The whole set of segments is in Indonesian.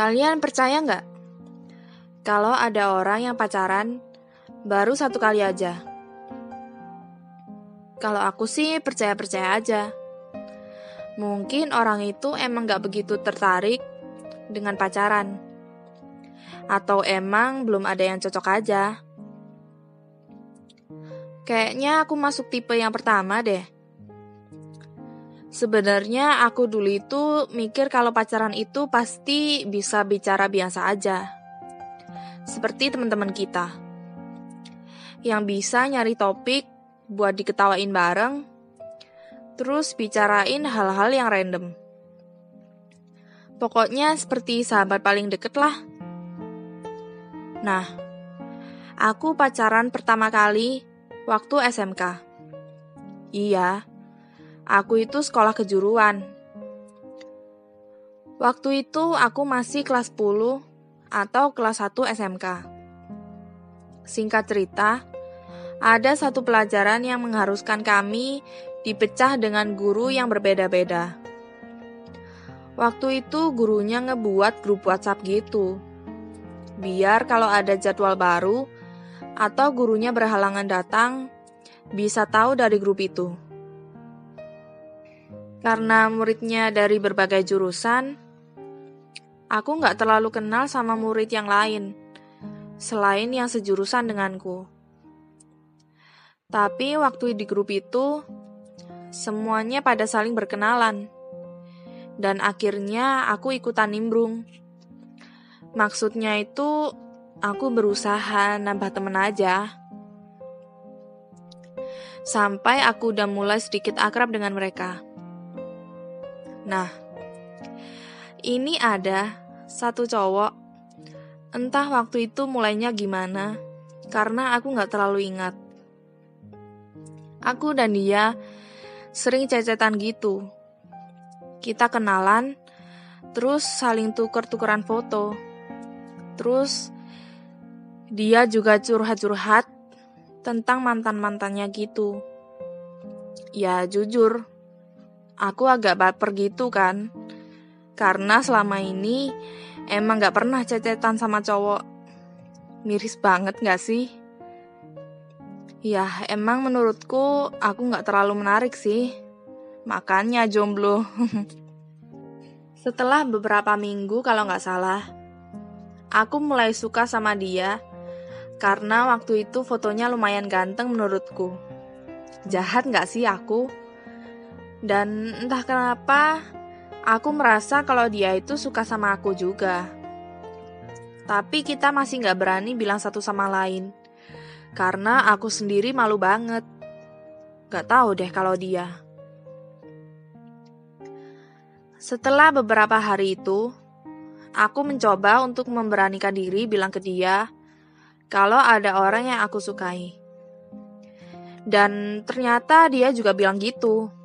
Kalian percaya nggak? Kalau ada orang yang pacaran baru satu kali aja. Kalau aku sih percaya-percaya aja. Mungkin orang itu emang gak begitu tertarik dengan pacaran. Atau emang belum ada yang cocok aja. Kayaknya aku masuk tipe yang pertama deh. Sebenarnya aku dulu itu mikir kalau pacaran itu pasti bisa bicara biasa aja. Seperti teman-teman kita. Yang bisa nyari topik buat diketawain bareng, terus bicarain hal-hal yang random. Pokoknya seperti sahabat paling deket lah. Nah, aku pacaran pertama kali waktu SMK. Iya, Aku itu sekolah kejuruan. Waktu itu aku masih kelas 10 atau kelas 1 SMK. Singkat cerita, ada satu pelajaran yang mengharuskan kami dipecah dengan guru yang berbeda-beda. Waktu itu gurunya ngebuat grup WhatsApp gitu. Biar kalau ada jadwal baru atau gurunya berhalangan datang, bisa tahu dari grup itu. Karena muridnya dari berbagai jurusan, aku nggak terlalu kenal sama murid yang lain, selain yang sejurusan denganku. Tapi waktu di grup itu, semuanya pada saling berkenalan. Dan akhirnya aku ikutan nimbrung. Maksudnya itu, aku berusaha nambah temen aja. Sampai aku udah mulai sedikit akrab dengan mereka. Nah, ini ada satu cowok. Entah waktu itu mulainya gimana, karena aku nggak terlalu ingat. Aku dan dia sering cecetan gitu. Kita kenalan, terus saling tuker-tukeran foto. Terus dia juga curhat-curhat tentang mantan-mantannya gitu. Ya jujur, aku agak baper gitu kan. Karena selama ini emang gak pernah cecetan sama cowok. Miris banget gak sih? Ya, emang menurutku aku gak terlalu menarik sih. Makanya jomblo. Setelah beberapa minggu kalau gak salah, aku mulai suka sama dia karena waktu itu fotonya lumayan ganteng menurutku. Jahat gak sih aku? Dan entah kenapa, aku merasa kalau dia itu suka sama aku juga. Tapi kita masih gak berani bilang satu sama lain. Karena aku sendiri malu banget. Gak tahu deh kalau dia. Setelah beberapa hari itu, aku mencoba untuk memberanikan diri bilang ke dia kalau ada orang yang aku sukai. Dan ternyata dia juga bilang gitu.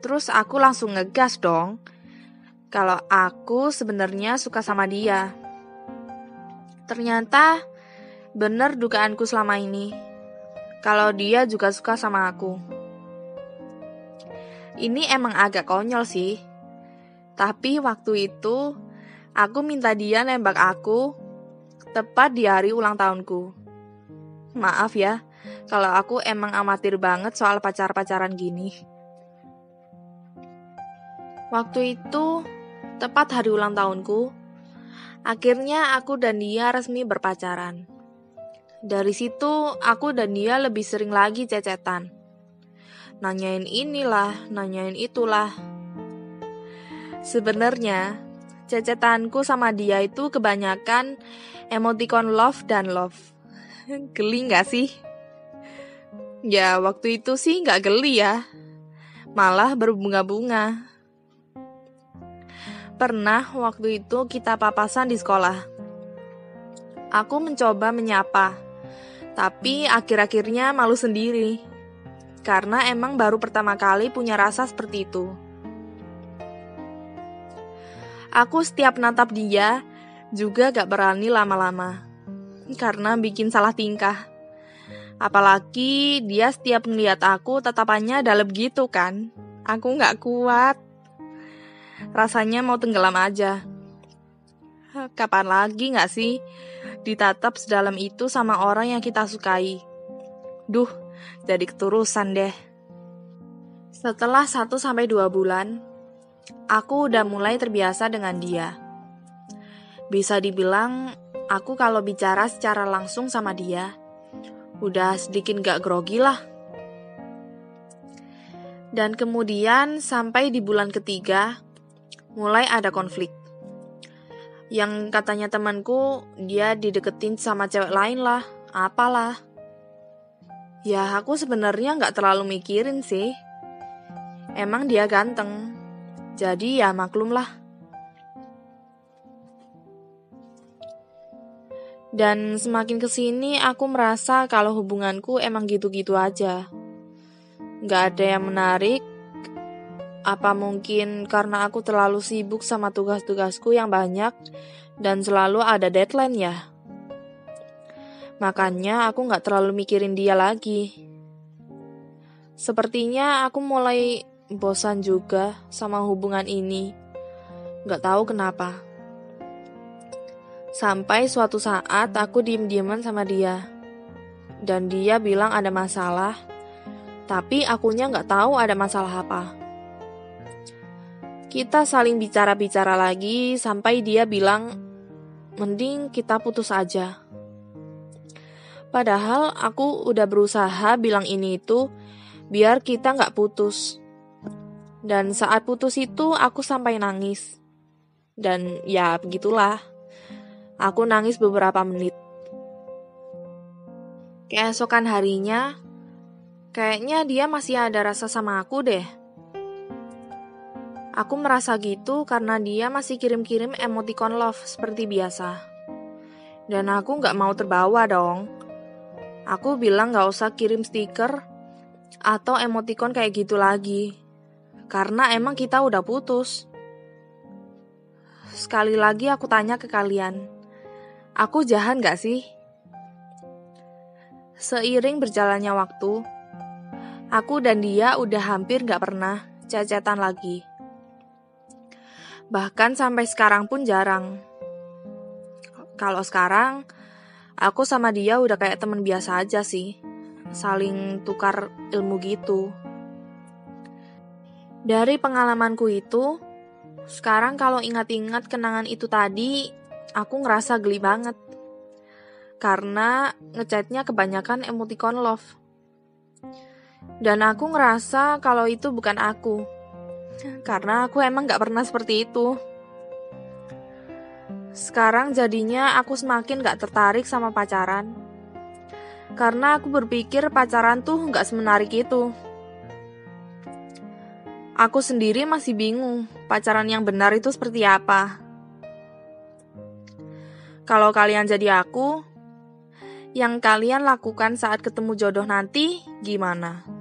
Terus aku langsung ngegas dong. Kalau aku sebenarnya suka sama dia. Ternyata bener dugaanku selama ini. Kalau dia juga suka sama aku. Ini emang agak konyol sih. Tapi waktu itu aku minta dia nembak aku tepat di hari ulang tahunku. Maaf ya, kalau aku emang amatir banget soal pacar-pacaran gini. Waktu itu, tepat hari ulang tahunku, akhirnya aku dan dia resmi berpacaran. Dari situ, aku dan dia lebih sering lagi cecetan. Nanyain inilah, nanyain itulah. Sebenarnya, cecetanku sama dia itu kebanyakan emoticon love dan love. Geli gak sih? Ya, waktu itu sih gak geli ya. Malah berbunga-bunga. Pernah waktu itu kita papasan di sekolah. Aku mencoba menyapa, tapi akhir-akhirnya malu sendiri. Karena emang baru pertama kali punya rasa seperti itu. Aku setiap natap dia juga gak berani lama-lama. Karena bikin salah tingkah. Apalagi dia setiap ngeliat aku tatapannya dalam gitu kan. Aku gak kuat. Rasanya mau tenggelam aja. Kapan lagi gak sih ditatap sedalam itu sama orang yang kita sukai? Duh, jadi keturusan deh. Setelah 1 sampai 2 bulan, aku udah mulai terbiasa dengan dia. Bisa dibilang, aku kalau bicara secara langsung sama dia, udah sedikit gak grogi lah. Dan kemudian sampai di bulan ketiga, mulai ada konflik. Yang katanya temanku, dia dideketin sama cewek lain lah, apalah. Ya aku sebenarnya nggak terlalu mikirin sih. Emang dia ganteng, jadi ya maklum lah. Dan semakin ke sini aku merasa kalau hubunganku emang gitu-gitu aja. Gak ada yang menarik. Apa mungkin karena aku terlalu sibuk sama tugas-tugasku yang banyak dan selalu ada deadline ya? Makanya aku gak terlalu mikirin dia lagi. Sepertinya aku mulai bosan juga sama hubungan ini. Gak tahu kenapa. Sampai suatu saat aku diem-dieman sama dia. Dan dia bilang ada masalah, tapi akunya nggak tahu ada masalah apa. Kita saling bicara-bicara lagi sampai dia bilang, mending kita putus aja. Padahal aku udah berusaha bilang ini itu biar kita nggak putus. Dan saat putus itu aku sampai nangis. Dan ya begitulah. Aku nangis beberapa menit. Keesokan harinya, kayaknya dia masih ada rasa sama aku deh. Aku merasa gitu karena dia masih kirim-kirim emoticon love seperti biasa. Dan aku gak mau terbawa dong. Aku bilang gak usah kirim stiker atau emoticon kayak gitu lagi. Karena emang kita udah putus. Sekali lagi aku tanya ke kalian. Aku jahat gak sih? Seiring berjalannya waktu, aku dan dia udah hampir gak pernah cacatan lagi. Bahkan sampai sekarang pun jarang. Kalau sekarang, aku sama dia udah kayak temen biasa aja sih. Saling tukar ilmu gitu. Dari pengalamanku itu, sekarang kalau ingat-ingat kenangan itu tadi, aku ngerasa geli banget. Karena ngechatnya kebanyakan emoticon love. Dan aku ngerasa kalau itu bukan aku. Karena aku emang gak pernah seperti itu. Sekarang jadinya aku semakin gak tertarik sama pacaran. Karena aku berpikir pacaran tuh gak semenarik itu. Aku sendiri masih bingung pacaran yang benar itu seperti apa. Kalau kalian jadi aku, yang kalian lakukan saat ketemu jodoh nanti gimana?